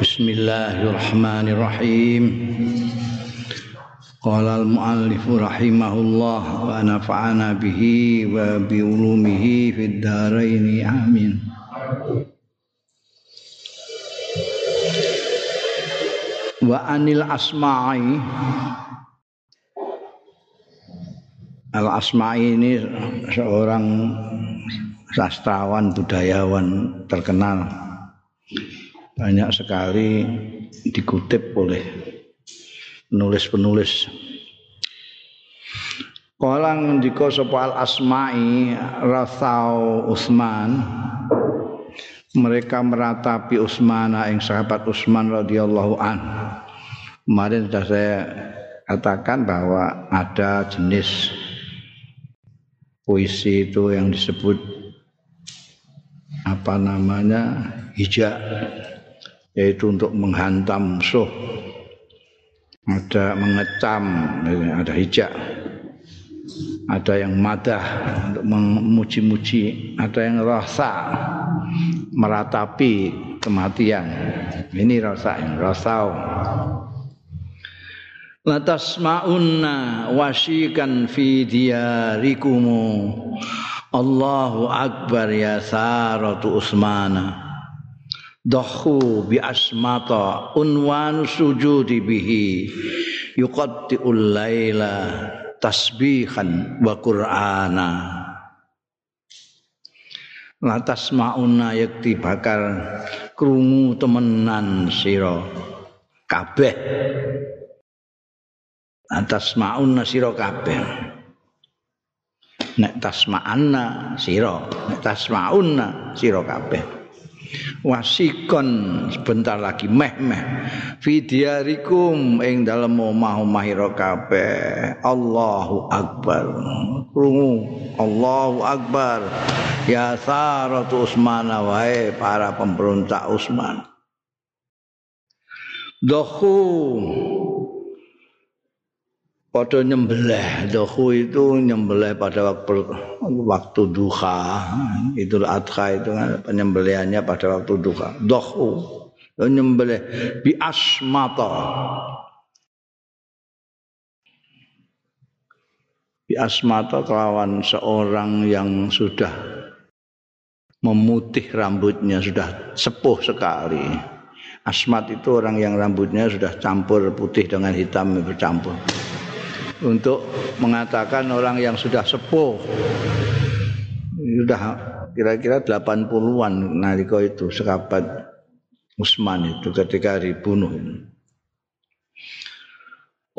Bismillahirrahmanirrahim. Qala al-muallif rahimahullah wa nafa'ana bihi wa bi ulumihi fid dharain amin. Wa anil asma'i Al-Asma'i ini seorang sastrawan budayawan terkenal banyak sekali dikutip oleh penulis-penulis. Kala ngendika sapa asma'i Rathau Utsman mereka meratapi Utsman ing sahabat Utsman radhiyallahu an. Kemarin sudah saya katakan bahwa ada jenis puisi itu yang disebut apa namanya hijab yaitu untuk menghantam musuh ada mengecam ada hijak. Ada yang madah untuk memuji-muji. Ada yang rasa meratapi kematian. Ini rasa rasau. Latasma'unna wasikan fi diyarikumu Allahu akbar ya saratu usmana Dahu bi asmata unwan sujudi bihi. Yuqatti'ul laila tasbihan wa qur'ana. Lantas mauna yakti bakal krungu temenan sira. Kabeh. Lantas mauna sira kabeh. Nek tasma'anna sira nek tasma'unna sira kabeh wasikon sebentar lagi meh-meh fidyarikum ing dalem omah-omah kabeh. Allahu akbar. Krungu Allahu akbar. Ya saratu Utsman wae para pemberontak Utsman dohu pada nyembelih dohu itu nyembelih pada waktu waktu duha. Itu adha itu kan penyembelihannya pada waktu duha. Dohu nyembelih bi asmata. Bi asmata kelawan seorang yang sudah memutih rambutnya sudah sepuh sekali. Asmat itu orang yang rambutnya sudah campur putih dengan hitam bercampur untuk mengatakan orang yang sudah sepuh. Sudah kira-kira 80-an nalika itu sekabat Usman itu ketika dibunuh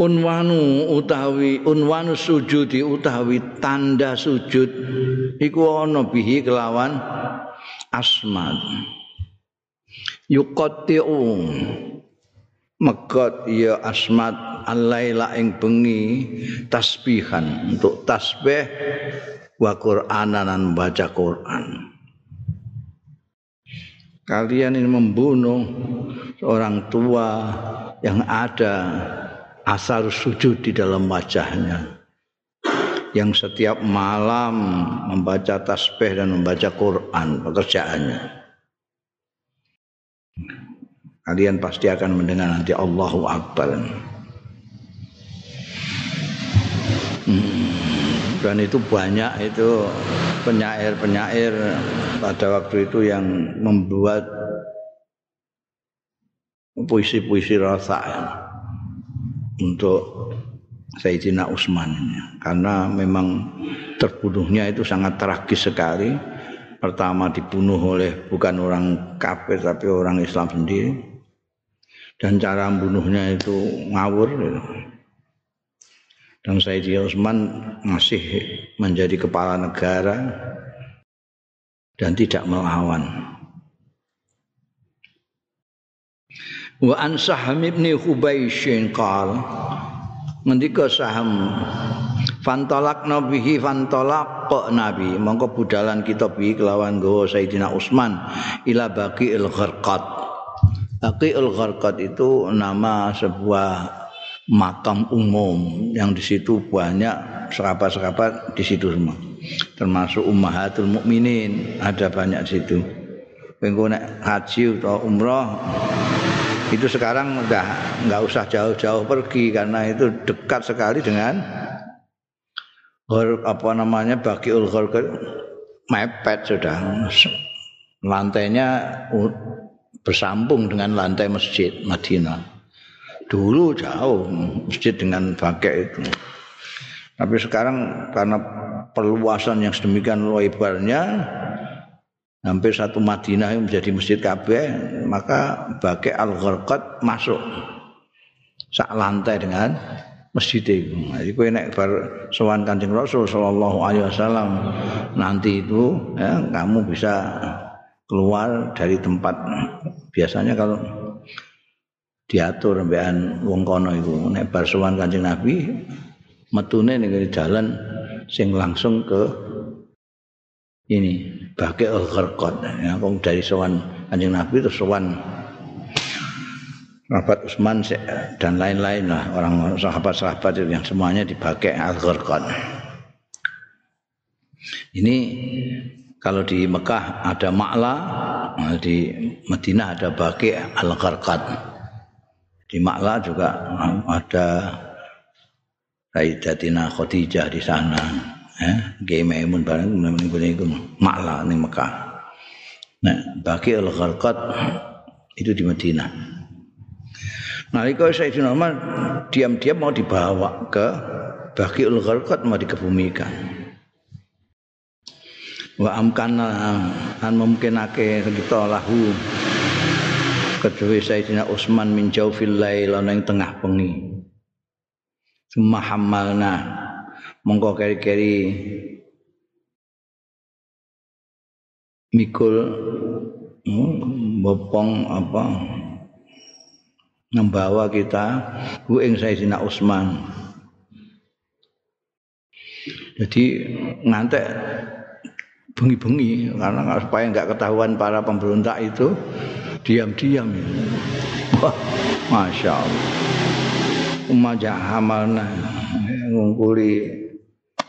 unwanu utawi unwanu sujudi utawi tanda sujud iku ana bihi kelawan asmat yuqatti'u megot ya asmat alaila ing bengi tasbihan. Untuk tasbih wa qur'anan dan baca Quran. Kalian ini membunuh seorang tua yang ada asar sujud di dalam wajahnya. Yang setiap malam membaca tasbih dan membaca Quran pekerjaannya kalian pasti akan mendengar nanti Allahu Akbar. Hmm, dan itu banyak itu penyair-penyair pada waktu itu yang membuat puisi-puisi rasa ya, untuk Sayyidina Utsman karena memang terbunuhnya itu sangat tragis sekali. Pertama dibunuh oleh bukan orang kafir tapi orang Islam sendiri dan cara membunuhnya itu ngawur dan Sayyidi Utsman masih menjadi kepala negara dan tidak melawan. Wa an saham ibn hubaisyin qal ngendika saham fantolak nabihi fantolak kok nabi. Mongko budalan kita bi kelawan gawa Sayyidina Utsman ila baqiil gharqat Baqiul Gharqad itu nama sebuah makam umum yang di situ banyak serapat-serapat di situ semua. Termasuk Ummahatul Mukminin ada banyak di situ. Engko nek haji atau umrah itu sekarang udah nggak usah jauh-jauh pergi karena itu dekat sekali dengan apa namanya bagi ulghor mepet sudah lantainya bersambung dengan lantai masjid Madinah dulu jauh masjid dengan bagai itu tapi sekarang karena perluasan yang sedemikian lebarnya hampir satu Madinah yang menjadi masjid Ka'bah maka bagai al gharqat masuk sak lantai dengan masjid itu. Jadi kowe nek bar sowan Kanjeng Rasul sallallahu alaihi wasallam nanti itu ya kamu bisa keluar dari tempat biasanya kalau diatur mbekan wong kono iku nek bar sowan Nabi metune ning jalan sing langsung ke ini bagi al-gharqad ya dari sowan Kanjeng Nabi terus sowan Rabat Utsman dan lain-lain lah orang sahabat-sahabat yang semuanya dipakai al-gharqad. Ini kalau di Mekah ada Ma'la, di Madinah ada bagi al-gharqad. Di Ma'la juga ada Sayyidatina Khadijah di sana. eh nggih maimun bareng ning iku makla ning Mekah nah bagi al gharqat itu di Madinah nalika Sayyidina Umar diam-diam mau dibawa ke bagi al gharqat mau dikebumikan wa amkana an mungkinake kita lahu. Kedua Sayyidina Utsman min jaufil lail ana ing tengah bengi. Summa hamalna mongko keri-keri mikul hmm, bopong apa membawa kita ku ing Sayyidina Utsman. Jadi ngantek bengi-bengi. Karena supaya nggak ketahuan para pemberontak itu diam-diam wah masya Allah. Umajah hamalna ngungkuli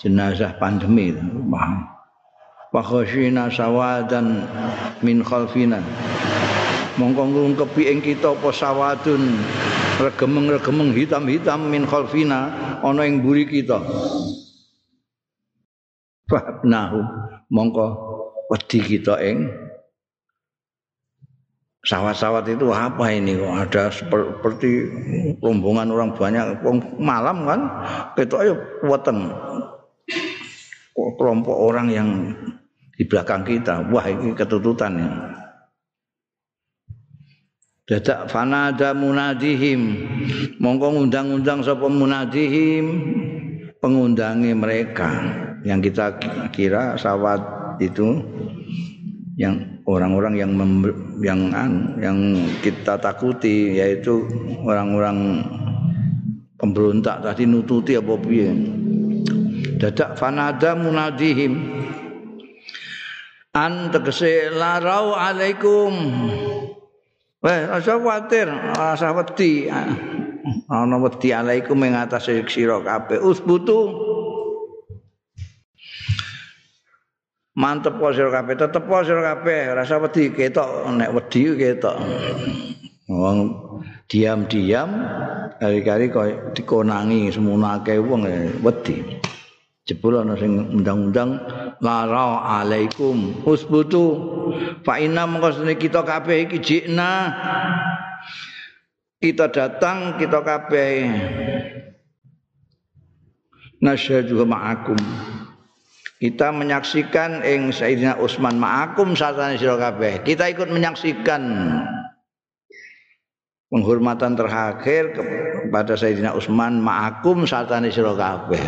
jenazah pandemi paham wa khasyina sawadan min khalfina. Mongko ngungkepi ing kita apa sawadun regemeng-regemeng hitam-hitam min khalfina ana ing mburi kita. Fahnahu mongko wedi kita ing sawat-sawat itu apa ini kok ada seperti rombongan orang banyak malam kan itu ayo weten kelompok orang yang di belakang kita. Wah, ini ketututan ya. Dadak fanada munadihim. Mongko ngundang-undang sapa munadihim pengundangi mereka yang kita kira sawat itu yang orang-orang yang yang yang kita takuti yaitu orang-orang pemberontak tadi nututi apa piye dadak fanada munadihim an tegese larau alaikum Wah, rasa khawatir, rasa wedi. Ana wedi alaikum ing atase sira kabeh. Usbutu. Mantep kok sira kabeh, tetep kok sira kabeh, rasa wedi ketok nek wedi ketok. Wong diam-diam kali-kali kok dikonangi akeh wong wedi. jebul ana sing undang-undang lara alaikum usbutu fa inna mengkosne kita kabeh iki jikna kita datang kita kabeh nasyadu ma'akum kita menyaksikan ing Sayyidina Utsman ma'akum satane sira kabeh kita ikut menyaksikan penghormatan terakhir kepada Sayyidina Utsman ma'akum satane sira kabeh.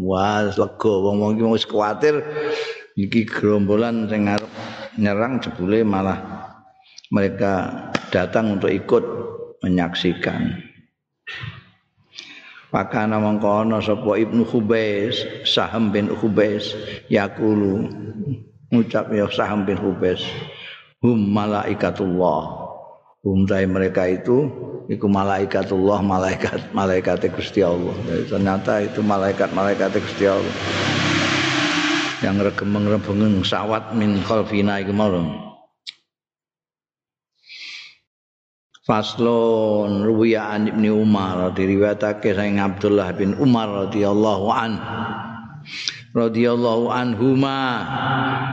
Wah, lega wong-wong iki wis kuwatir iki gerombolan sing arep nyerang jebule malah mereka datang untuk ikut menyaksikan. Pakana mangkono sapa Ibnu Khubais, Saham bin Khubais yaqulu ngucap ya Saham bin Khubais hum malaikatullah Umtai mereka itu iku malaikatullah, malaikat malaikat Gusti Allah. Jadi ternyata itu malaikat-malaikat Gusti Allah. Yang regemeng-regemeng sawat min khalfina iku mau. Faslon ruwiya an Ibnu Umar diriwayatake saking Abdullah bin Umar radhiyallahu an radhiyallahu anhuma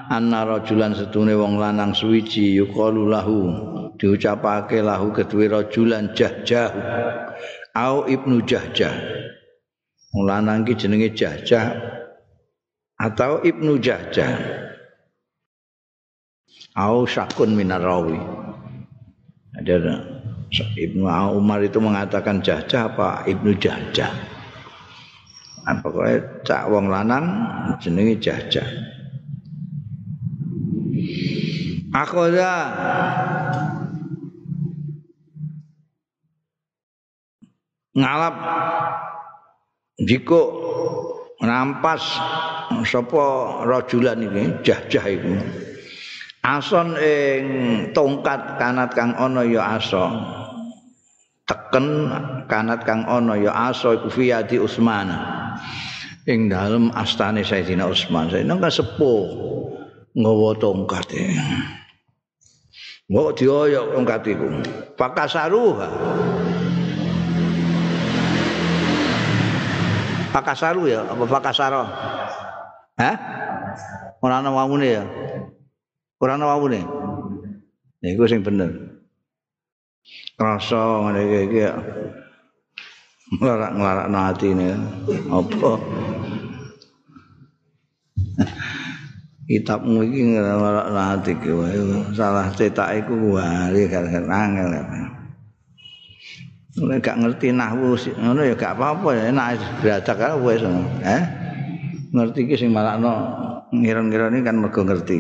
anna rajulan setune wong lanang suwiji yuqalu lahu diucapake lahu kedue rajulan jahjah au ibnu jahjah. Wong lanang ki jenenge jahjah atau ibnu jahjah. Au syakun minarawi ada Ibnu Umar itu mengatakan jajah apa Ibnu Jajah. Nah, pokoknya cak wong lanang jenenge jajah. Akhoda ngalap. Jiko rampas sapa rajulan iki jajah iku ason ing tongkat kanat kang ana ya asa teken kanat kang ana ya asa iku fiati Utsman ing dalem astane Sayyidina Utsman Sayyidina kan sepuh nggawa tongkat e. Mbok dioyok tongkat iku. Pakasaruha. Pakasaru ya apa pakasaro Hah? Ora ana wawune ya Ora ana wawune. Ya iku sing bener. Rasa ngene iki iki. Nglarak-nglarakno atine. Apa? Kitabmu iki nglarakno ati kowe. Salah cetak iku wali gara-gara angel. Nek gak ngerti nahwu ngono ya gak apa-apa ya enak belajar karo wis. Eh? Ngerti iki sing malakno ngira-ngira ini kan mergo ngerti.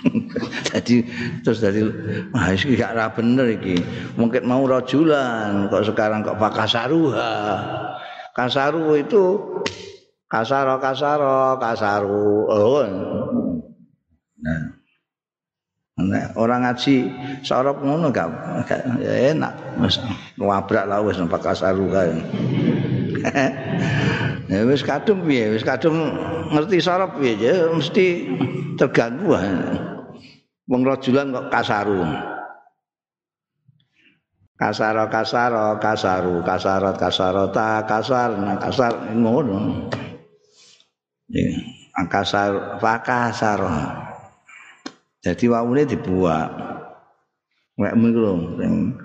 jadi terus dari wah iki gak ra bener iki. Mungkin mau rajulan kok sekarang kok pakasaruha kasaru itu kasaro kasaro kasaru. Oh. nah. Nah, orang ngaji sorop ngono gak, gak ya enak. Wis ngabrak lah wis numpak kasaru kae ya wis kadung piye? Wis kadung ngerti sorop piye? Ya mesti terganggu wong rajulan kok kasaru. Kasaro kasaro kasaru kasarot kasarota kasar kasar ngono. Ya kasar pakasar jadi wawune dibuat wek mengko sing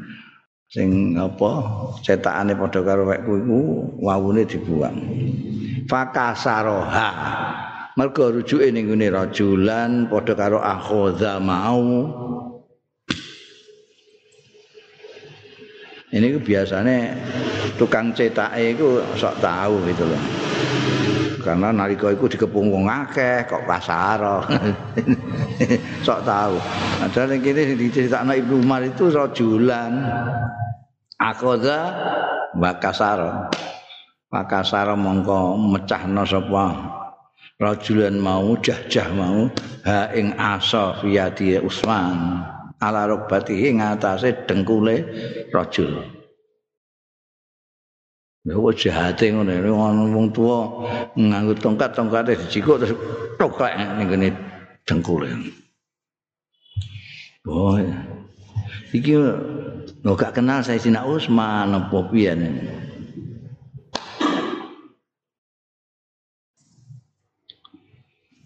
sing apa cetakane padha karo wekku iku wawune dibuang. Fakasaroha. Mergo rujuke ning ngene rajulan padha karo akhadha mau. Ini biasanya tukang cetake iku sok tahu gitu loh. Karena nalika iku dikepung wong akeh kok kasar sok tahu ada yang kini diceritakan Ibnu Umar itu rajulan akhadha wa kasar Pakasar mongko mecahno sapa? Rajulan mau jahjah mau. Ha ing asa fiyati Usman. Ala rukbatihi ngatasé dengkule rajul. Kok jahate ngono ngono wong tuwa nganggo tongkat-tongkate dicikuk terus toklek ning kene dengkule. Oh. Iki lho gak kenal saya Sina Usman apa piye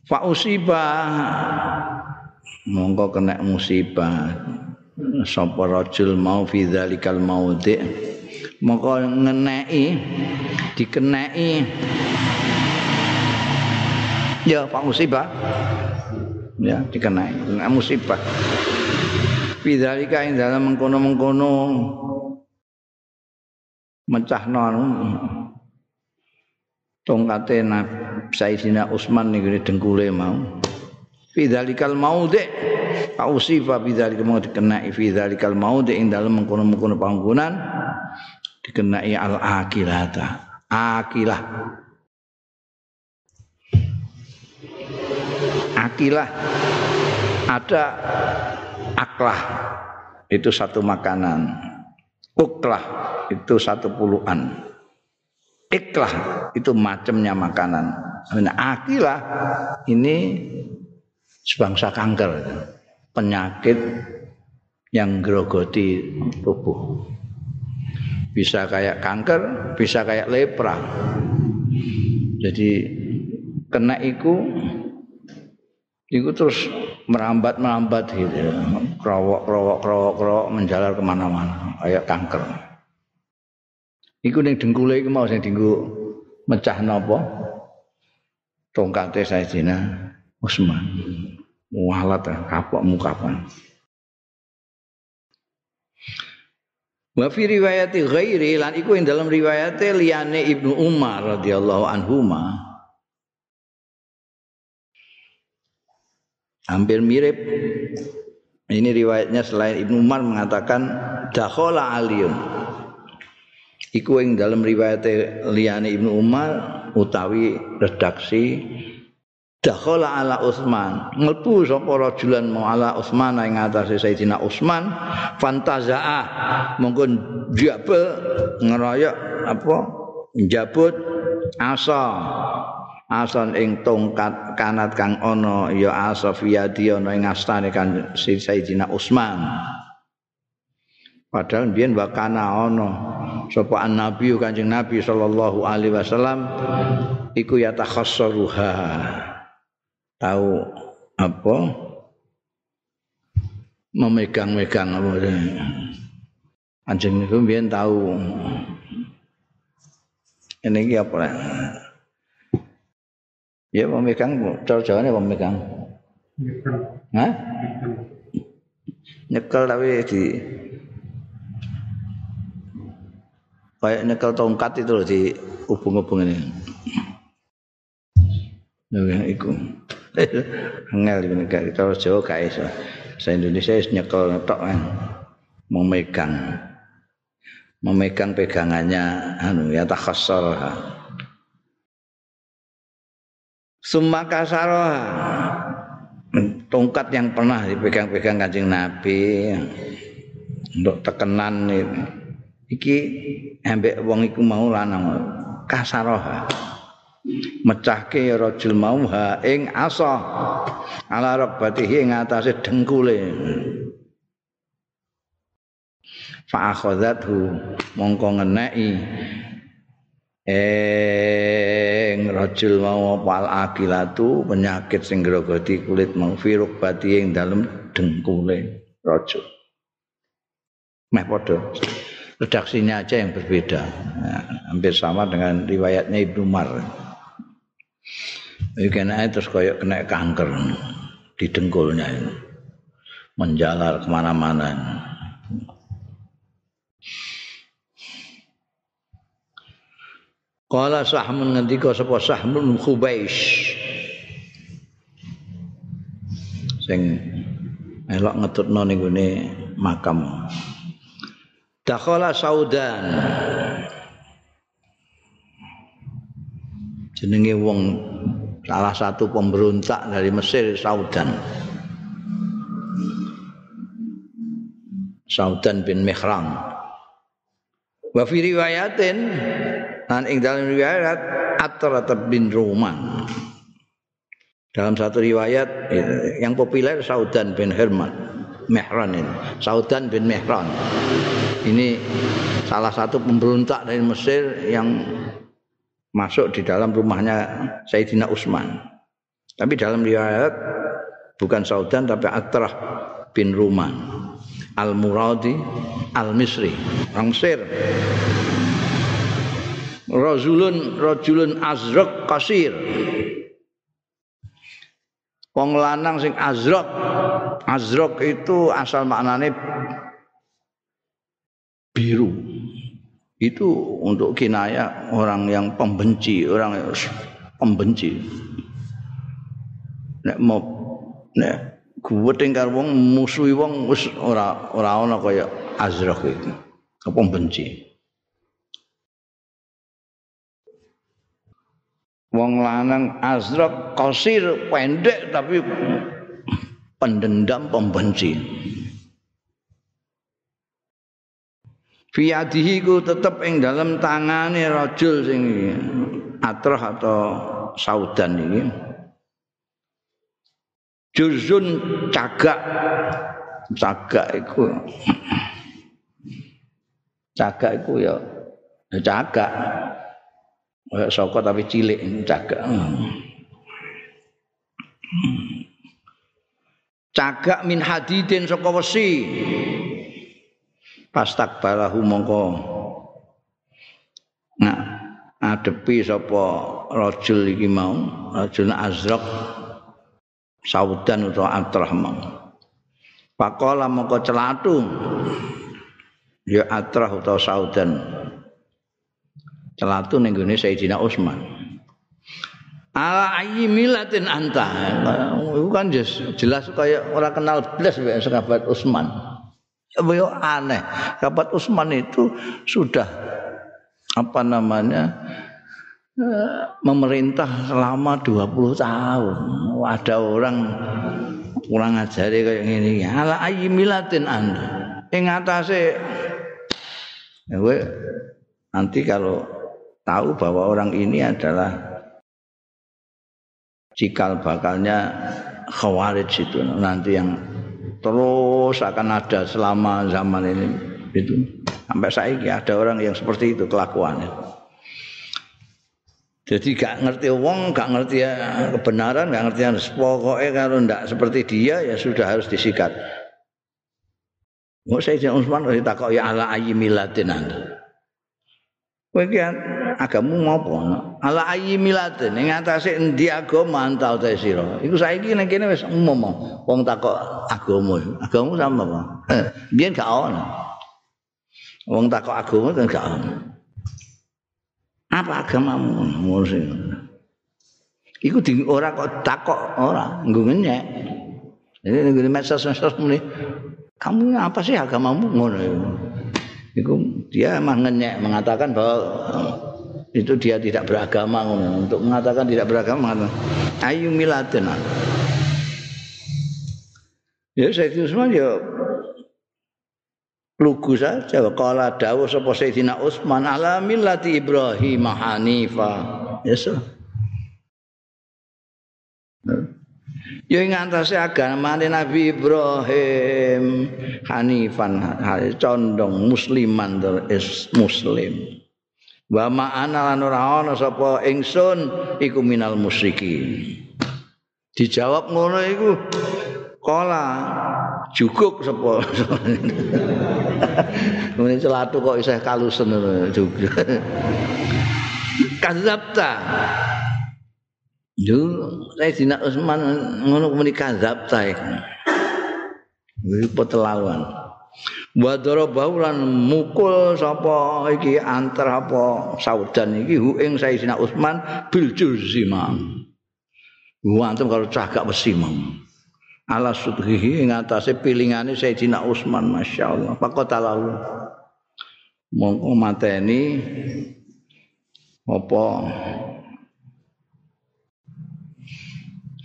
Fa usibah. Mongko kena musibah. Sapa rajul mau fi dzalikal maudhi. Mongko ngeneki dikeneki. Ya Pak musibah ya dikenai musibah fi dzalika ing dalam mengkono-mengkono mencahno tongkate Sayyidina Utsman niku dengkule mau. Fi dzalikal maudhi ausifa fi dzalika mau dikenai fi dzalikal maudhi ing dalem mengkono-mengkono panggonan dikenai al akilata. Akilah. Akilah ada aklah itu satu makanan. Uklah itu satu puluhan. Iklah itu macamnya makanan. Nah, akilah ini sebangsa kanker, penyakit yang grogoti tubuh. Bisa kayak kanker, bisa kayak lepra. Jadi kena iku iku terus merambat merambat gitu krowok krowok krowok krowok menjalar ke mana-mana. Kayak kanker. Iku ning dengkule iku mau sing dinggo mecah napa? Tongkate Sayyidina Utsman walat kapok mukapan. Wa fi riwayati ghairi lan iku ing dalam riwayate liyane Ibnu Umar radhiyallahu anhuma hampir mirip. Ini riwayatnya selain Ibnu Umar mengatakan dakhala aliyun. Iku ing dalam riwayat liyane Ibnu Umar utawi redaksi dakhala ala Utsman. Ngelpu sapa rajulan mau ala Utsman ing atase Sayyidina Utsman fantazaa mongko jabel ngeroyok apa njabut asa asan ing tongkat kanat kang ana ya asafiyadi ana ing astane kan Sayyidina Utsman padahal biyen wakana ana sapa nabi kanjeng nabi sallallahu alaihi wasallam iku ya takhassaruha. Tahu apa? Memegang-megang apa kanjeng niku biyen tahu ini apa Ya pemegang, cara jawane pemegang. Hah? Nyekel tapi di kayak nyekel tongkat itu loh di hubung-hubung ini. Ya, iku. Ngel ini gak kita Jawa gak iso. Saya Indonesia nyekel tok kan. Memegang. Memegang pegangannya anu ya takhassar. Summa kasaroha tongkat yang pernah dipegang-pegang kancing Nabi. Untuk tekenan iki ambek wong iku mau lanang. Kasaroha. Mecahke rajul mau ha ing asa. Ala rabbatihi ing atase dengkule. Fa akhadzathu mongko ngeneki ing rajul mau wal akilatu penyakit sing grogoti kulit mau firuk bati ing dalem dengkule rajul meh padha redaksinya aja yang berbeda nah, hampir sama dengan riwayatnya Ibnu Umar kena terus koyok kena kanker di dengkulnya ini. menjalar kemana-mana. Kala Sahmun ngendika sapa Sahmun Khubaish. Sing elok ngetutno ning gone makam. Dakhala Saudan. Jenenge wong salah satu pemberontak dari Mesir Saudan. Saudan bin Mihran. Wa fi riwayatin dan ing dalam riwayat Atrat bin Roman. Dalam satu riwayat yang populer Saudan bin Herman Mehran ini. Saudan bin Mehran. Ini salah satu pemberontak dari Mesir yang masuk di dalam rumahnya Sayyidina Utsman. Tapi dalam riwayat bukan Saudan tapi Atrah bin Ruman Al-Muradi Al-Misri orang Mesir rajulun rajulun azraq kasir wong lanang sing azraq azraq itu asal maknane biru. Itu untuk kinaya orang yang pembenci orang yang pembenci. Nek mau nek gue tinggal wong musuhi wong wis ora ora ana kaya azraq itu pembenci wong lanang azrak kosir pendek tapi pendendam pembenci. Fiadihi ku tetep ing dalam tangane rajul sing atrah atau saudan ini juzun cagak. Cagak iku. Cagak iku ya cagak kayak soko tapi cilik cagak. Cagak min hadidin saka wesi. Pastak balahu mongko. Nah adepi sapa rajul iki mau rajul azraq saudan utawa atrah mau. Pakola mongko celatu. Ya atrah utawa saudan celatu ning gone Sayyidina Utsman. Ala ayyi milatin anta? Itu kan jelas kayak orang kenal belas sahabat Utsman. Ya aneh? Sahabat Utsman itu sudah apa namanya eh, memerintah selama 20 tahun. Ada orang kurang ajar kayak gini ala ayyi milatin anta? Ing atase ya nanti kalau tahu bahwa orang ini adalah cikal bakalnya khawarij itu nanti yang terus akan ada selama zaman ini itu sampai saya ada orang yang seperti itu kelakuannya jadi gak ngerti wong, gak ngerti ya kebenaran, gak ngerti harus pokoknya kalau ndak seperti dia ya sudah harus disikat. Mau saya jangan Usman kalau takut ya ala ayi milatin anda. Iki agamu ngopo? Ala ayi milatin ing atase endi agama antal ta sira. Iku saiki ning kene wis umum wong takok agama. Agama sama apa? Biyen gak ono. Wong takok agama kan gak ono. Apa agamamu? Mesti. Iku di ora kok takok ora, nggo ngenyek. Ini ngene medsos-medsos muni. Kamu apa sih agamamu ngono Iku dia emang ngenyek mengatakan bahwa itu dia tidak beragama. Untuk mengatakan tidak beragama ayu miladena. Ya saya itu semua ya lugu saja kala dawuh sapa Sayyidina Utsman ala millati Ibrahim Hanifa ya so Ya ing antase Nabi Ibrahim Hanifan condong musliman is muslim. Wa ma'ana lan ora ana sapa ingsun iku minal musyrikin. Dijawab ngono iku kala juguk sapa? Ngene celatu kok isih kalusen juguk. Kadzabta yo Sayyidina Utsman ngono muni kadzabta iki petelawan wa darabahu lan mukul sapa iki antar apa saudan iki hu ing Sayyidina Utsman bil juzima Wa antum kalau cagak besi mam. ala sudhihi ing atase pilingane Sayyidina Utsman masyaallah. Faqatalahu mongko mateni apa?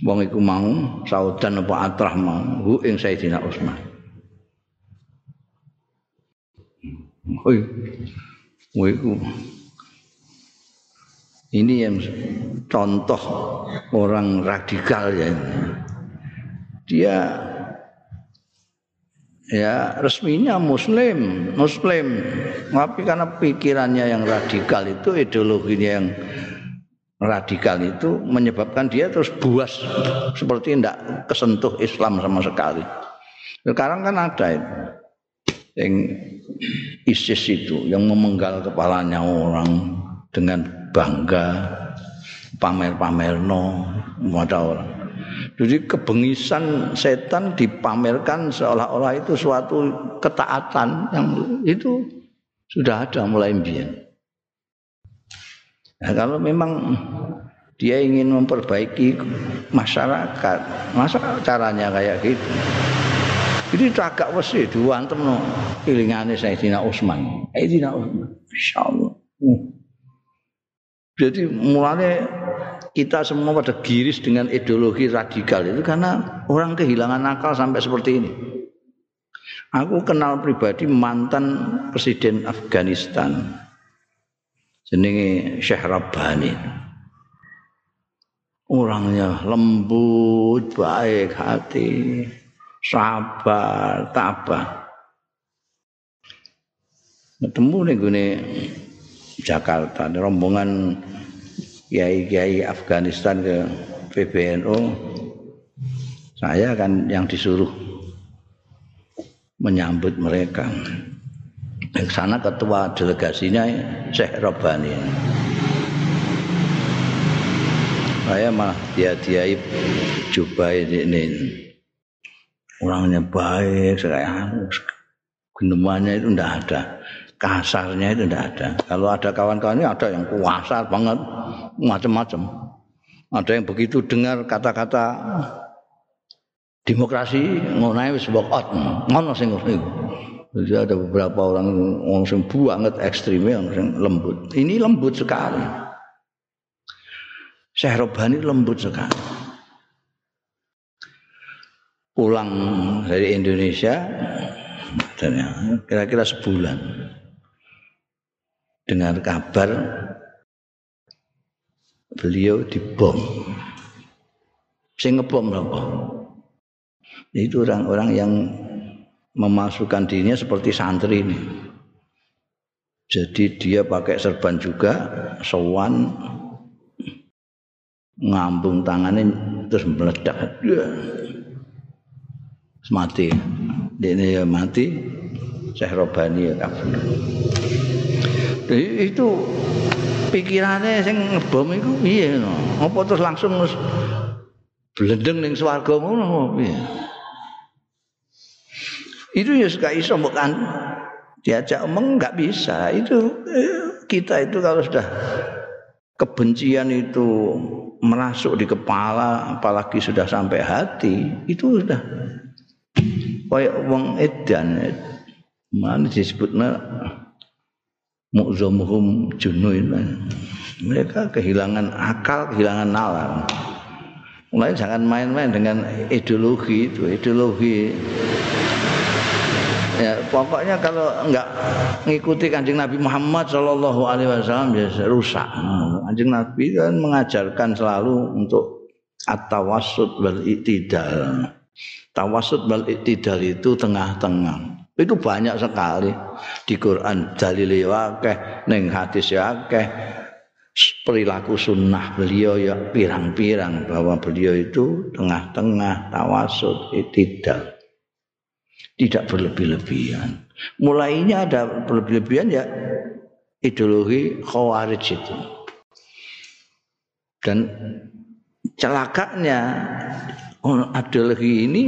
Wong iku mau saudan apa atrah mau hu ing Sayyidina Utsman Oi, wiku. Ini yang contoh orang radikal ya. dia ya resminya muslim muslim. Tapi karena pikirannya yang radikal itu ideologinya yang radikal itu menyebabkan dia terus buas. Seperti tidak kesentuh Islam sama sekali. Sekarang kan ada yang ISIS itu yang memenggal kepalanya orang dengan bangga pamer-pamer no ada orang Jadi kebengisan setan dipamerkan seolah-olah itu suatu ketaatan yang itu sudah ada mulai mbien. Nah, kalau memang dia ingin memperbaiki masyarakat, masa caranya kayak gitu? Jadi agak wesi diwantem no pilingane Sayyidina Utsman. Sayyidina Utsman. Insyaallah. Uh. Jadi mulanya kita semua pada giris dengan ideologi radikal itu karena orang kehilangan akal sampai seperti ini. Aku kenal pribadi mantan presiden Afghanistan. Jenenge Syekh Rabbani. Orangnya lembut, baik hati. Sabar tabah. Ketemu nih gue Jakarta. Rombongan kiai-kiai Afghanistan ke PBNU saya kan yang disuruh menyambut mereka. Yang sana ketua delegasinya Syekh Robani saya malah dia diai jubah ini orangnya baik saya genemannya itu tidak ada kasarnya itu tidak ada kalau ada kawan-kawan ini ada yang kuasa banget macam-macam ada yang begitu dengar kata-kata demokrasi ngono wis bokot ngono sing ngono jadi ada beberapa orang yang sing banget ekstrimnya yang sing lembut. Ini lembut sekali. Syekh Robani lembut sekali. Pulang dari Indonesia kira-kira sebulan dengar kabar beliau dibom. Sing ngebom apa? Itu orang-orang yang memasukkan dirinya seperti santri ini. Jadi dia pakai serban juga, sowan ngambung tangannya terus meledak. Mati. Dia ya mati. Syekh Robani ya kafir. Jadi itu pikirannya sing ngebom itu iya no. Apa terus langsung blendeng ning swarga ngono piye? Itu ya suka iso bukan diajak omong nggak bisa. Itu eh, kita itu kalau sudah kebencian itu merasuk di kepala, apalagi sudah sampai hati, itu sudah kayak wong edan. Mana disebutnya mu'zamuhum junuin. Mereka kehilangan akal, kehilangan nalar. Mulai jangan main-main dengan ideologi itu, ideologi ya pokoknya kalau enggak ngikuti kanjeng Nabi Muhammad Shallallahu Alaihi Wasallam ya rusak kanjeng Nabi kan mengajarkan selalu untuk at-tawassut wal itidal tawassut wal itidal itu tengah-tengah itu banyak sekali di Quran dalil akeh ning hadis ya akeh perilaku sunnah beliau ya pirang-pirang bahwa beliau itu tengah-tengah tawasud itidal tidak berlebih-lebihan. Mulainya ada berlebih-lebihan ya ideologi khawarij itu. Dan celakanya ideologi ini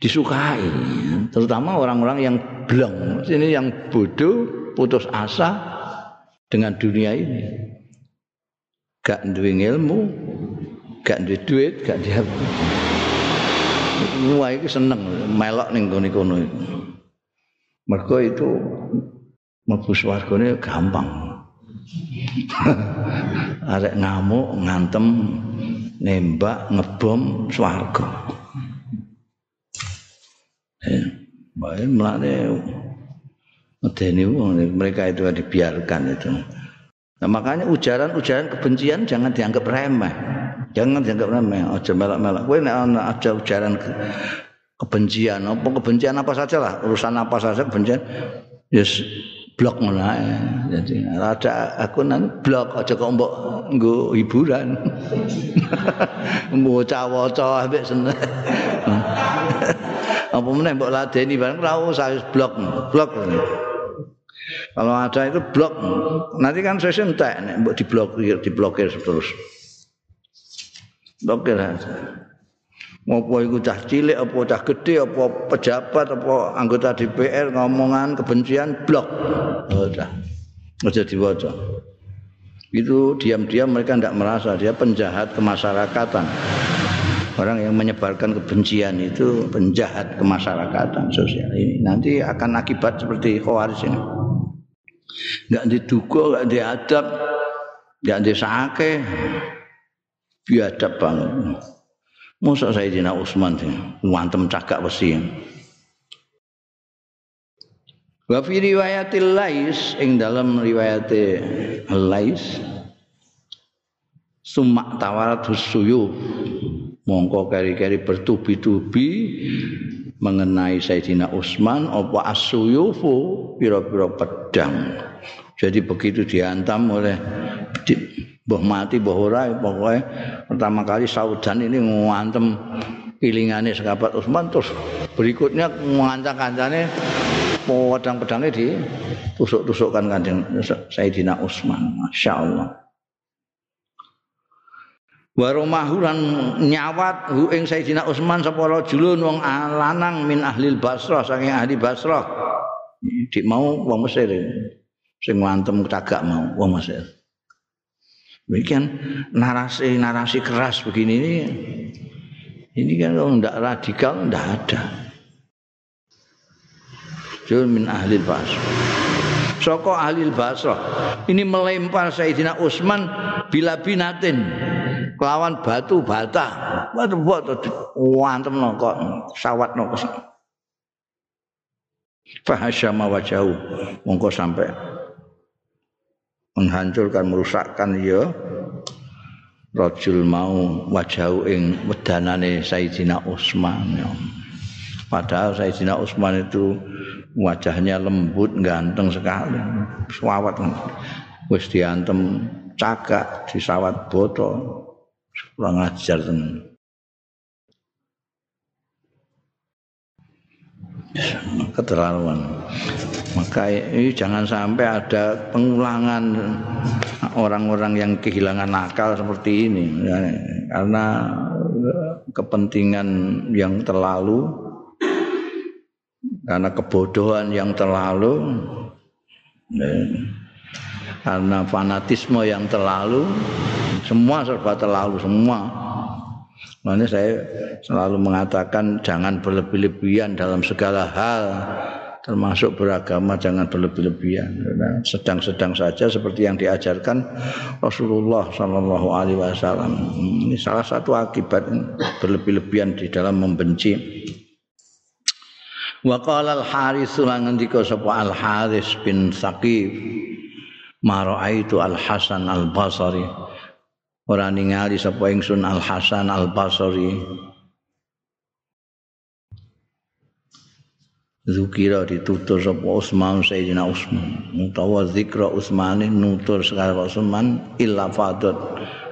disukai, terutama orang-orang yang blong, ini yang bodoh, putus asa dengan dunia ini. Gak duwe ilmu, gak duwe duit, gak dia Wah iki seneng melok ning gone kono iku. Mergo itu mlebu swargane gampang. Arek ngamuk, ngantem, nembak, ngebom swarga. Eh, bae mlane medeni mereka itu dibiarkan itu. Nah, makanya ujaran-ujaran kebencian jangan dianggap remeh. Jangan dianggap remeh, aja melak-melak. Kowe nek ana ada ujaran ke, kebencian, apa kebencian apa saja lah, urusan apa saja kebencian, yes blok ngono Jadi ada aku nanti blok aja kok mbok nggo hiburan. Mbok cawa-cawa ambek seneng. apa meneh mbok ladeni bareng ora usah blok. Blok. Kalau ada itu blok, nanti kan saya entek nek mbok diblokir, diblokir terus. Blokir aja. Mau iku cah cilik apa cah gede apa pejabat apa anggota DPR ngomongan kebencian blok. Udah. Aja diwaca. Itu diam-diam mereka tidak merasa dia penjahat kemasyarakatan. Orang yang menyebarkan kebencian itu penjahat kemasyarakatan sosial ini. Nanti akan akibat seperti Khawarij ini. Enggak diduga, enggak diadab, enggak disake. Biadab banget. Masa Sayyidina Utsman wantem cagak besi. Wa fi riwayatil Lais ing dalam riwayat Lais sumak tawarat suyu mongko keri-keri bertubi-tubi mengenai Sayyidina Utsman apa asuyufu pira-pira pedang jadi begitu diantam oleh mbah mati mbah ora pokoknya pertama kali Saudan ini ngantem pilingane sekabat Utsman terus berikutnya ngancang kancane pedang-pedangnya di tusuk-tusukkan kanjeng Sayyidina Utsman. Masya Allah Waromahu lan nyawat hu ing Sayyidina Utsman sapa rajulun wong lanang min ahli Basrah saking ahli Basrah. Dik mau wong Mesir sing ngantem cagak mau wong Mesir Demikian narasi-narasi keras begini ini, ini kan kalau tidak radikal tidak ada. Jul min ahli basrah. Soko ahli basrah. Ini melempar Sayyidina Utsman bila binatin kelawan batu bata. Batu batu wantem kok sawat no Fahasyama wajahu mongko sampai menghancurkan merusakkan ya rajul mau wajau ing wedanane Sayyidina Utsman ya. Padahal Sayyidina Utsman itu wajahnya lembut, ganteng sekali. Suawat wis diantem cagak disawat botol. Kurang ajar tenan. keterlaluan. Maka ini jangan sampai ada pengulangan orang-orang yang kehilangan akal seperti ini, ya, karena kepentingan yang terlalu, karena kebodohan yang terlalu, ya, karena fanatisme yang terlalu, semua serba terlalu semua. Makanya saya selalu mengatakan jangan berlebih-lebihan dalam segala hal termasuk beragama jangan berlebih-lebihan. Sedang-sedang saja seperti yang diajarkan Rasulullah Shallallahu Alaihi Wasallam. Ini salah satu akibat berlebih-lebihan di dalam membenci. Wa qala al Haris lan ngendika sapa al Haris bin Saqif ma raaitu al Hasan al Basri ora ningali sapa ingsun Al Hasan Al Basri Zukira ditutur sapa Utsman Sayyidina Utsman utawa zikra Utsmane nutur sekali Utsman illa fadat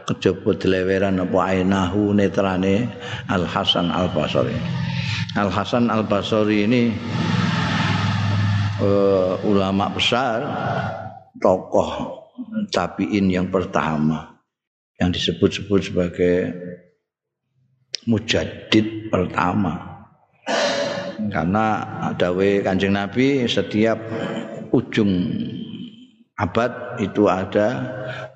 kejaba deleweran apa ainahu netrane Al Hasan Al Basri Al Hasan Al Basri ini uh, ulama besar tokoh tabiin yang pertama yang disebut-sebut sebagai mujaddid pertama karena dawe kanjeng Nabi setiap ujung abad itu ada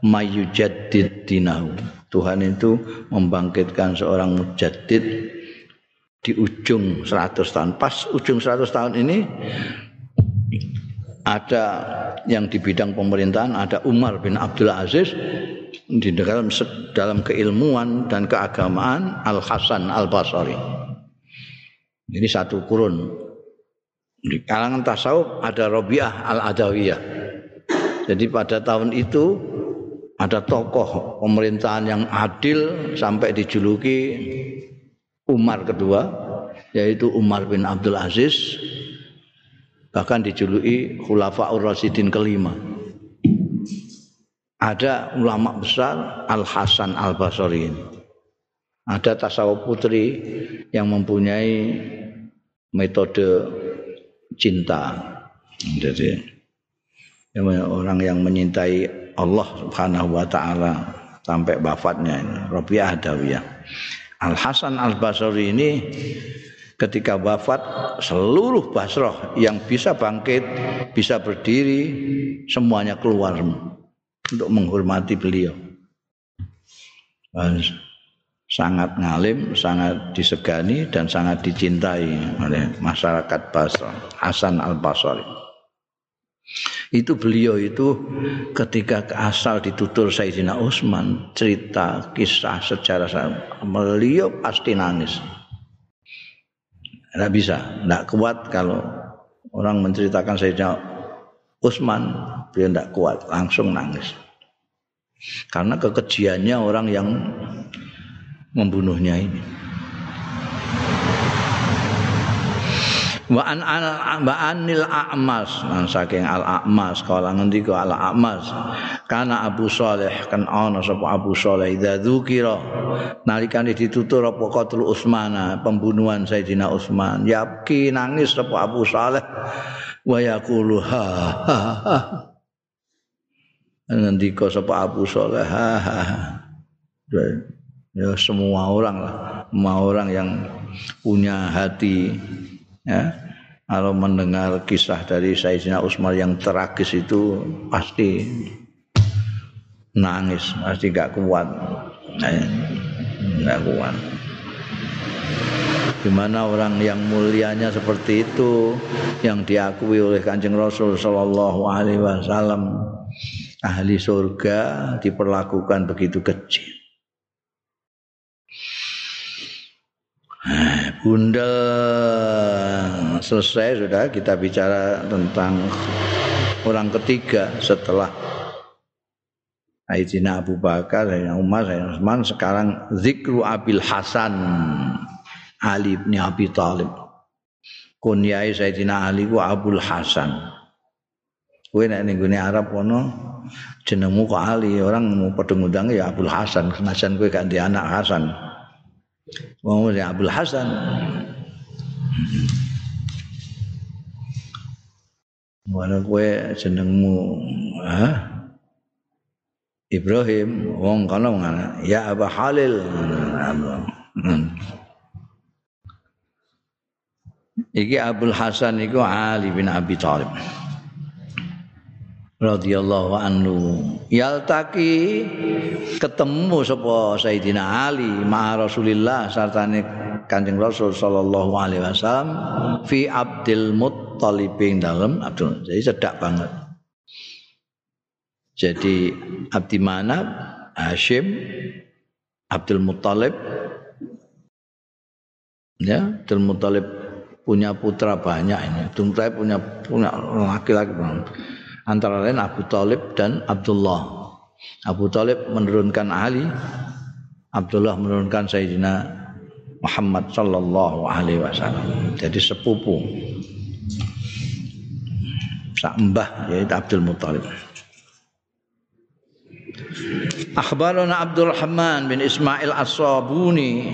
mayujaddid dinahu Tuhan itu membangkitkan seorang mujaddid di ujung 100 tahun pas ujung 100 tahun ini ada yang di bidang pemerintahan ada Umar bin Abdul Aziz di dalam dalam keilmuan dan keagamaan Al Hasan Al Basri. Ini satu kurun. Di kalangan tasawuf ada Robiah Al Adawiyah. Jadi pada tahun itu ada tokoh pemerintahan yang adil sampai dijuluki Umar kedua yaitu Umar bin Abdul Aziz bahkan dijuluki Khulafaur Rasidin kelima ada ulama besar Al Hasan Al Basri. Ada tasawuf putri yang mempunyai metode cinta. Jadi orang yang menyintai Allah Subhanahu wa taala sampai wafatnya ini Rabi'ah Adawiyah. Al Hasan Al Basri ini ketika wafat seluruh Basrah yang bisa bangkit, bisa berdiri semuanya keluar untuk menghormati beliau. Sangat ngalim, sangat disegani dan sangat dicintai oleh masyarakat Basra. Hasan Al Basri. Itu beliau itu ketika asal ditutur Sayyidina Utsman cerita kisah sejarah beliau pasti nangis. Tidak bisa, tidak kuat kalau orang menceritakan Sayyidina Utsman dia tidak kuat langsung nangis karena kekejiannya orang yang membunuhnya ini. Wa an wa anil a'mas nang saking al a'mas kala ngendika al a'mas kana Abu Saleh kan ana sapa Abu Saleh idza dzukira nalikane ditutur apa qatul Utsman pembunuhan Sayyidina Utsman yabki nangis sapa Abu Saleh wa yaqulu ha ha ha ngendika sapa Abu Saleh ha ha ya semua orang lah semua orang yang punya hati ya kalau mendengar kisah dari Sayyidina Utsman yang tragis itu pasti nangis, pasti gak kuat. Gak kuat. Gimana orang yang mulianya seperti itu yang diakui oleh Kanjeng Rasul sallallahu alaihi wasallam ahli surga diperlakukan begitu kecil. Bunda selesai sudah kita bicara tentang orang ketiga setelah Sayyidina Abu Bakar, Sayyidina Umar, Sayyidina Utsman sekarang zikru Abil Hasan Ali bin Abi Thalib. Kunyai Sayyidina Ali ku Abul Hasan. Kowe nek ning Arab kono jenengmu kok Ali, orang mau padha ya Abul Hasan, senajan kowe gak anak Hasan. Wong oh, Abdul Hasan. Mana kue jenengmu ha? Ibrahim wong kana ngana ya Abu Halil. Iki Abdul Hasan iku Ali bin Abi Thalib. Radhiyallahu anhu. Yaltaki ketemu sapa Sayyidina Ali ma Rasulillah sartane Kanjeng Rasul sallallahu alaihi wasallam fi Abdul Muttalib dalam Abdul jadi sedak banget. Jadi Abdi Manab Hashim Abdul Muttalib ya Abdul Muttalib punya putra banyak ini. Abdul Muttalib punya punya laki-laki antara lain Abu Talib dan Abdullah. Abu Talib menurunkan Ali, Abdullah menurunkan Sayyidina Muhammad sallallahu alaihi wasallam. Jadi sepupu. Sak mbah yaitu Abdul Muthalib. Akhbarana Abdul Rahman bin Ismail As-Sabuni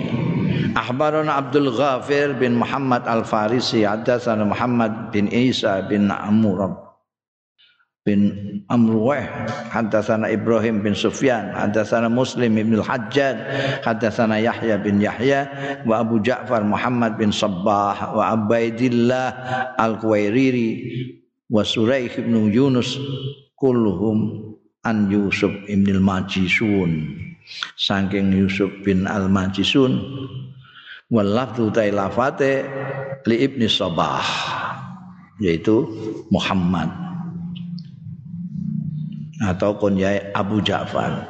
Akhbarana Abdul Ghafir bin Muhammad Al-Farisi Hadatsana Muhammad bin Isa bin Amr bin Amruwah hadatsana Ibrahim bin Sufyan hadatsana Muslim bin Al-Hajjaj hadatsana Yahya bin Yahya wa Abu Ja'far Muhammad bin Sabbah wa Abaidillah Al-Quwairiri wa Suraih bin Yunus kulluhum an Yusuf bin Al-Majisun saking Yusuf bin Al-Majisun wal tailafate li Ibni Sabah yaitu Muhammad atau kunyai Abu Ja'far.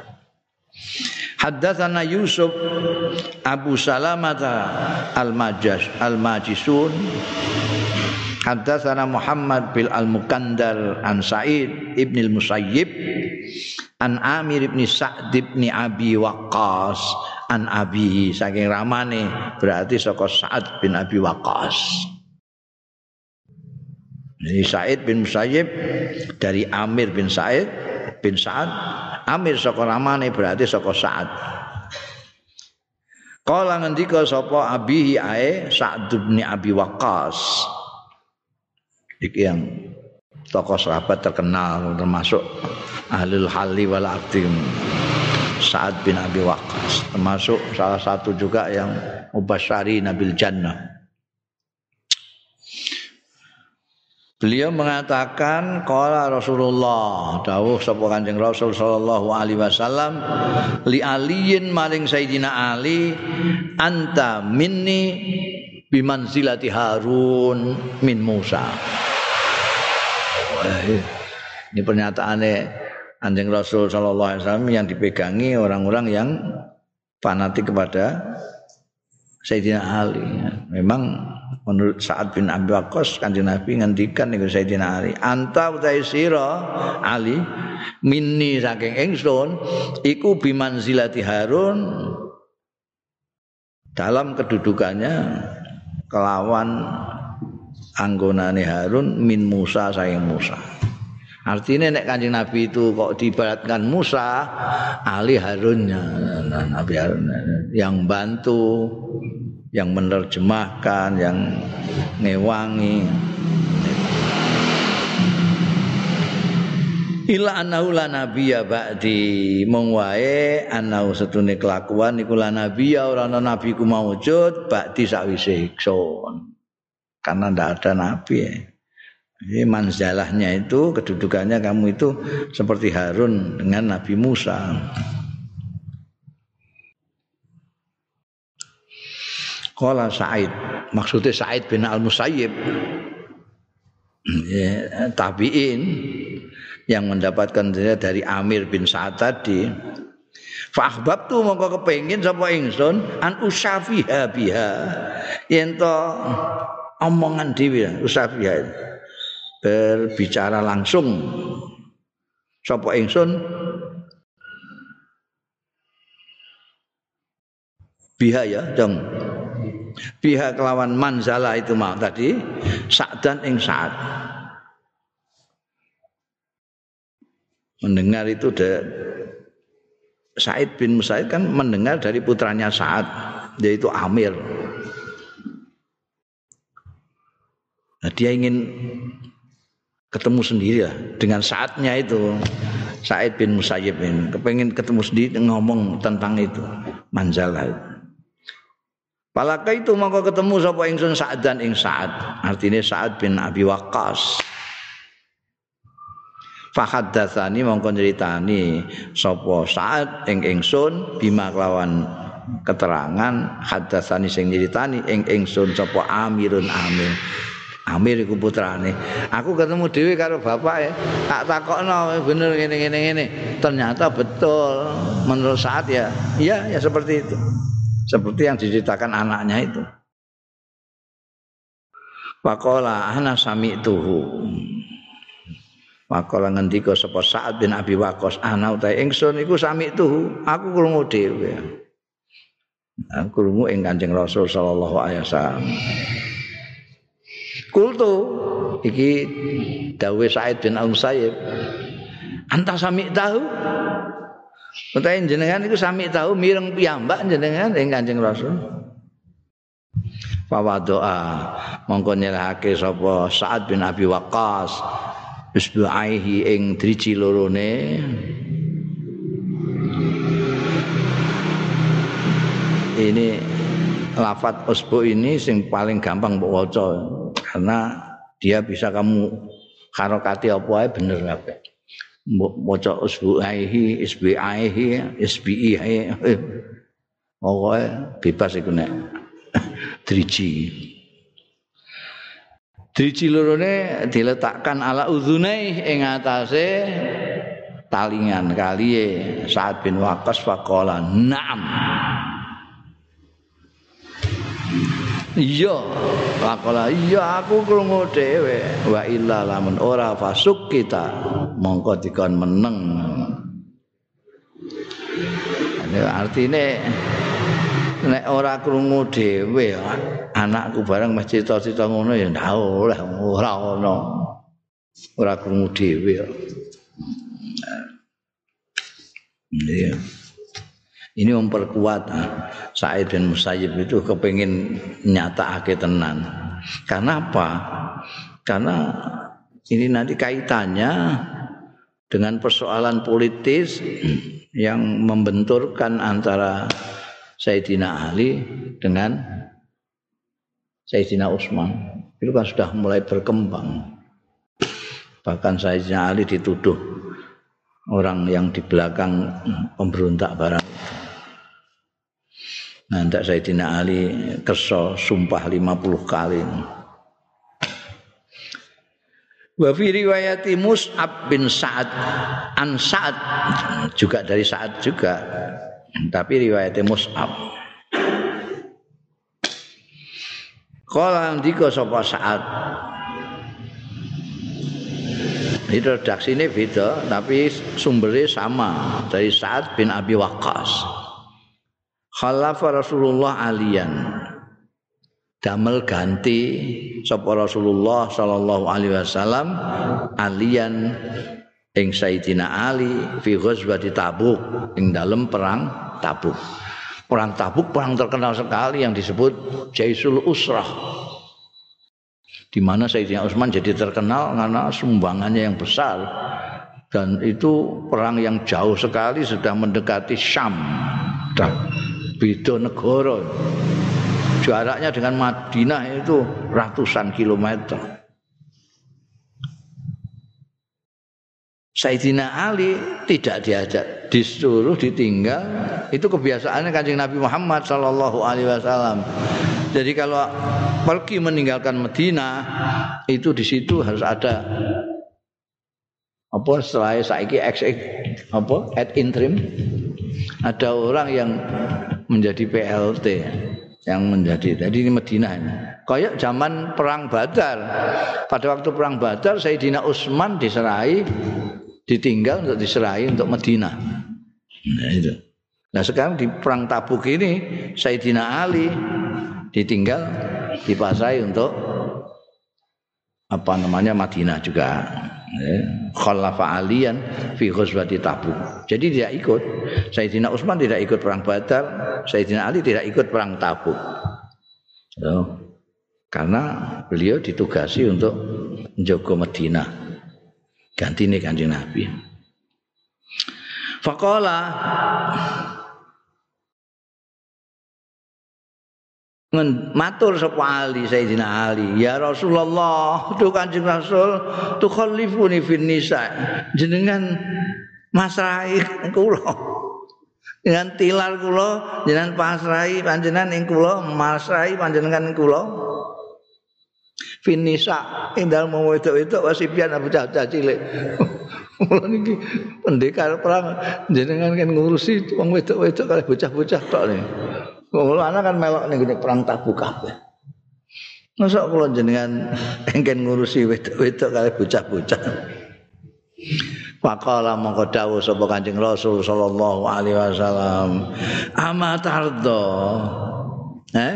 Haddatsana Yusuf Abu Salamata Al-Majas Al-Majisun Haddatsana Muhammad bil Al-Mukandar an Sa'id ibn al-Musayyib. An Amir ibn Sa'd ibn Abi Waqqas. An Abi saking ramane berarti saka Sa'ad bin Abi Waqqas. Jadi Sa'id bin Musayyib dari Amir bin Sa'id bin Sa'ad. Amir saka ramane berarti saka Sa'ad. Kala ngendika sapa abihi ae Sa'd bin Abi Waqqas. Iki yang tokoh sahabat terkenal termasuk ahlul halli wal aqdim Sa'ad bin Abi Waqqas. Termasuk salah satu juga yang mubasyari Nabil Jannah Beliau mengatakan qala Rasulullah dawuh sapa Kanjeng Rasul sallallahu alaihi wasallam li aliyin maring Sayyidina Ali anta minni bimanzilati Harun min Musa. Ini pernyataannya Kanjeng Rasul sallallahu alaihi wasallam yang dipegangi orang-orang yang fanatik kepada Sayyidina Ali. Memang menurut Sa'ad bin Abi Waqqas Kanjeng Nabi ngendikan niku Sayyidina Ali anta utai sira Ali minni saking ingsun iku bimanzilati Harun dalam kedudukannya kelawan anggonane Harun min Musa sayang Musa. Artinya nek kanjeng Nabi itu kok diibaratkan Musa, Ali Harunnya, Nabi Harun yang bantu, yang menerjemahkan, yang ngewangi. Ila anahu la nabiyya ba'di mong wae anahu setune kelakuan iku la nabiyya ora ana nabi ku maujud ba'di sakwise iksun. Karena ndak ada nabi ya. Jadi manzalahnya itu kedudukannya kamu itu seperti Harun dengan Nabi Musa. Kala Said, maksudnya Said bin Al Musayyib, ya, tabiin yang mendapatkan dari Amir bin Sa'ad tadi. Fahbab tu mongko kepengin sapa ingsun an usafiha biha. Yen to omongan dhewe usafiha. Berbicara langsung. Sapa ingsun? Biha ya dong biha kelawan manzala itu mau tadi dan ing saat mendengar itu de, Said bin Musaid kan mendengar dari putranya Sa'ad yaitu Amir. Nah, dia ingin ketemu sendiri ya dengan saatnya itu Said bin Musayyib ini. Kepengen ketemu sendiri ngomong tentang itu manzalah Palaka itu maka ketemu sapa ingsun Sa'ad dan ing Sa'ad artinya Sa'ad bin Abi Waqqas Fahaddatsani mongko nyritani sapa Sa'ad ing ingsun bima kelawan keterangan haddatsani sing nyritani ing ingsun sapa Amirun Amir Amir iku putrane. Aku ketemu dhewe karo bapak ya. Tak takokno bener ngene ngene. Ternyata betul menurut saat ya. Iya ya seperti itu. Seperti yang diceritakan anaknya itu. Pakola ana sami tuhu. Pakola ngendika sapa Sa'ad bin Abi Waqqas ana utahe ingsun iku sami tuhu. Aku krungu dhewe. Aku krungu ing Kanjeng Rasul sallallahu alaihi wasallam. Kultu iki dawe Said bin Al Musayyib. Anta sami tahu? Utahe jenengan iku sami tahu mireng piyambak jenengan ing Kanjeng Rasul. Fawa doa mongko nyerahake sapa Sa'ad bin Abi Waqqas isbu'aihi ing driji lorone ini lafat usbu ini sing paling gampang mbok karena dia bisa kamu harokati apa ae bener kabeh. Maca usbuaihi, isbiaihi, isbiihi. Pokoke bebas iku nek driji. Driji lorone diletakkan ala udhunai ing atase talingan kaliye saat bin Waqqas faqala na'am iya. Lakola iya aku krungu dhewe. Wa illa lamun ora fasuk kita mongko dikon meneng. Artine nek ora krungu dhewe anakku bareng mesti cita-cita ngono ya ndak oleh ora ono. Ora krungu dhewe Iya. Ini memperkuat Said bin Musayyib itu kepingin nyata tenan. Karena apa? Karena ini nanti kaitannya dengan persoalan politis yang membenturkan antara Sayyidina Ali dengan Sayyidina Utsman. Itu kan sudah mulai berkembang. Bahkan Sayyidina Ali dituduh orang yang di belakang pemberontak barang ndak Sayyidina Ali kerso sumpah 50 kali. Wa fi riwayati Mus'ab bin Sa'ad an Sa'ad juga dari Sa'ad juga. Tapi riwayatnya Mus'ab. Kala ndika sapa Sa'ad Ini redaksi ini beda, tapi sumbernya sama dari Sa'ad bin Abi Waqqas. Khalafa Rasulullah alian damel ganti sapa Rasulullah sallallahu alaihi wasallam alian ing Sayyidina Ali fi ghazwati Tabuk ing dalam perang Tabuk. Perang Tabuk perang terkenal sekali yang disebut Jaisul Usrah. Di mana Sayyidina Utsman jadi terkenal karena sumbangannya yang besar dan itu perang yang jauh sekali sudah mendekati Syam. Beda negara. Jaraknya dengan Madinah itu ratusan kilometer. Sayyidina Ali tidak diajak, disuruh ditinggal. Itu kebiasaannya kanjeng Nabi Muhammad Shallallahu Alaihi Wasallam. Jadi kalau pergi meninggalkan Medina, itu di situ harus ada apa setelah saiki ex apa at interim ada orang yang menjadi PLT yang menjadi jadi ini Medina kayak zaman perang Badar pada waktu perang Badar Sayyidina Utsman diserai ditinggal untuk diserahi untuk Medina. Nah itu. Nah sekarang di perang Tabuk ini Sayyidina Ali ditinggal dipasai untuk apa namanya Madinah juga. Ya. Khalafa alian fi ghazwati Tabuk. Jadi tidak ikut. Sayyidina Utsman tidak ikut perang Badar, Sayyidina Ali tidak ikut perang Tabuk. So, karena beliau ditugasi untuk menjaga Madinah ganti nih kanjeng Nabi. Fakola matur sapa Ali Sayyidina Ali ya Rasulullah tu Kanjeng Rasul tu khalifuni fin nisa jenengan masrahi kula dengan tilar kula jenengan pasrahi panjenengan ing kula masrahi panjenengan ing kula finisa ing dalem wedok-wedok wasipian abu cah cilik. Mula niki pendekar perang jenengan kan ngurusi wong wedok-wedok kali bocah-bocah tok nih. Wong anak kan melok ning perang Tabuk kabeh. Masa kula jenengan engken ngurusi wedok-wedok kali bocah-bocah. Faqala mongko dawuh sapa Kanjeng Rasul sallallahu alaihi wasallam, "Ama tardo?" Eh,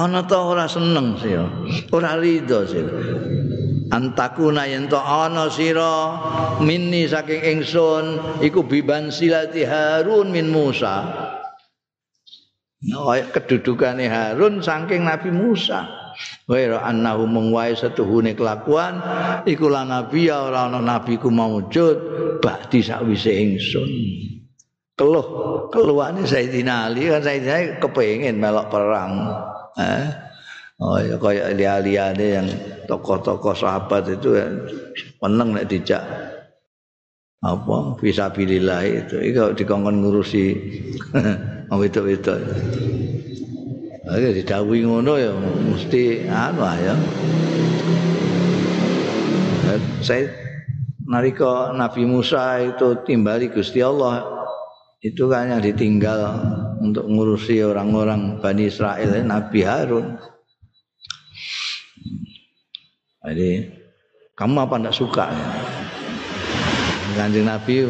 ana ta ora seneng sira. Ora rido sira. Antakuna yen to ana sira minni saking ingsun iku biban silati Harun min Musa. Nah, kedudukane Harun saking Nabi Musa. Wa annahu mung wae setuhune kelakuan iku lan nabi ya ora ana nabi ku maujud bakti sakwise ingsun. keluh keluhane Sayyidina Ali kan Sayyidina Ali kepengin melok perang eh oh ya kayak liya-liyane yang tokoh-tokoh sahabat itu ya, meneng nek dijak apa fisabilillah itu iku dikongkon ngurusi itu-itu Oke, didawuhi ngono ya mesti anu ya. Saya nariko Nabi Musa itu timbali Gusti Allah itu kan yang ditinggal untuk ngurusi orang-orang Bani Israel Nabi Harun. Jadi kamu apa tidak suka ya? Kanjeng Nabi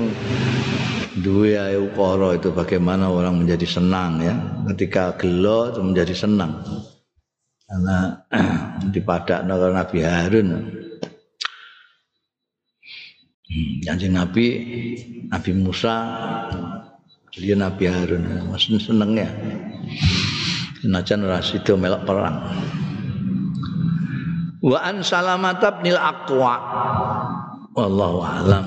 dua ukoro itu bagaimana orang menjadi senang ya. Ketika gelo itu menjadi senang. Karena dipadak Nabi Harun. Hmm, Kanjeng Nabi Nabi Musa dia Nabi Harun. Masih seneng ya. Senajan rasido melok perang. Wa an salamat bin aqwa. Wallahu alam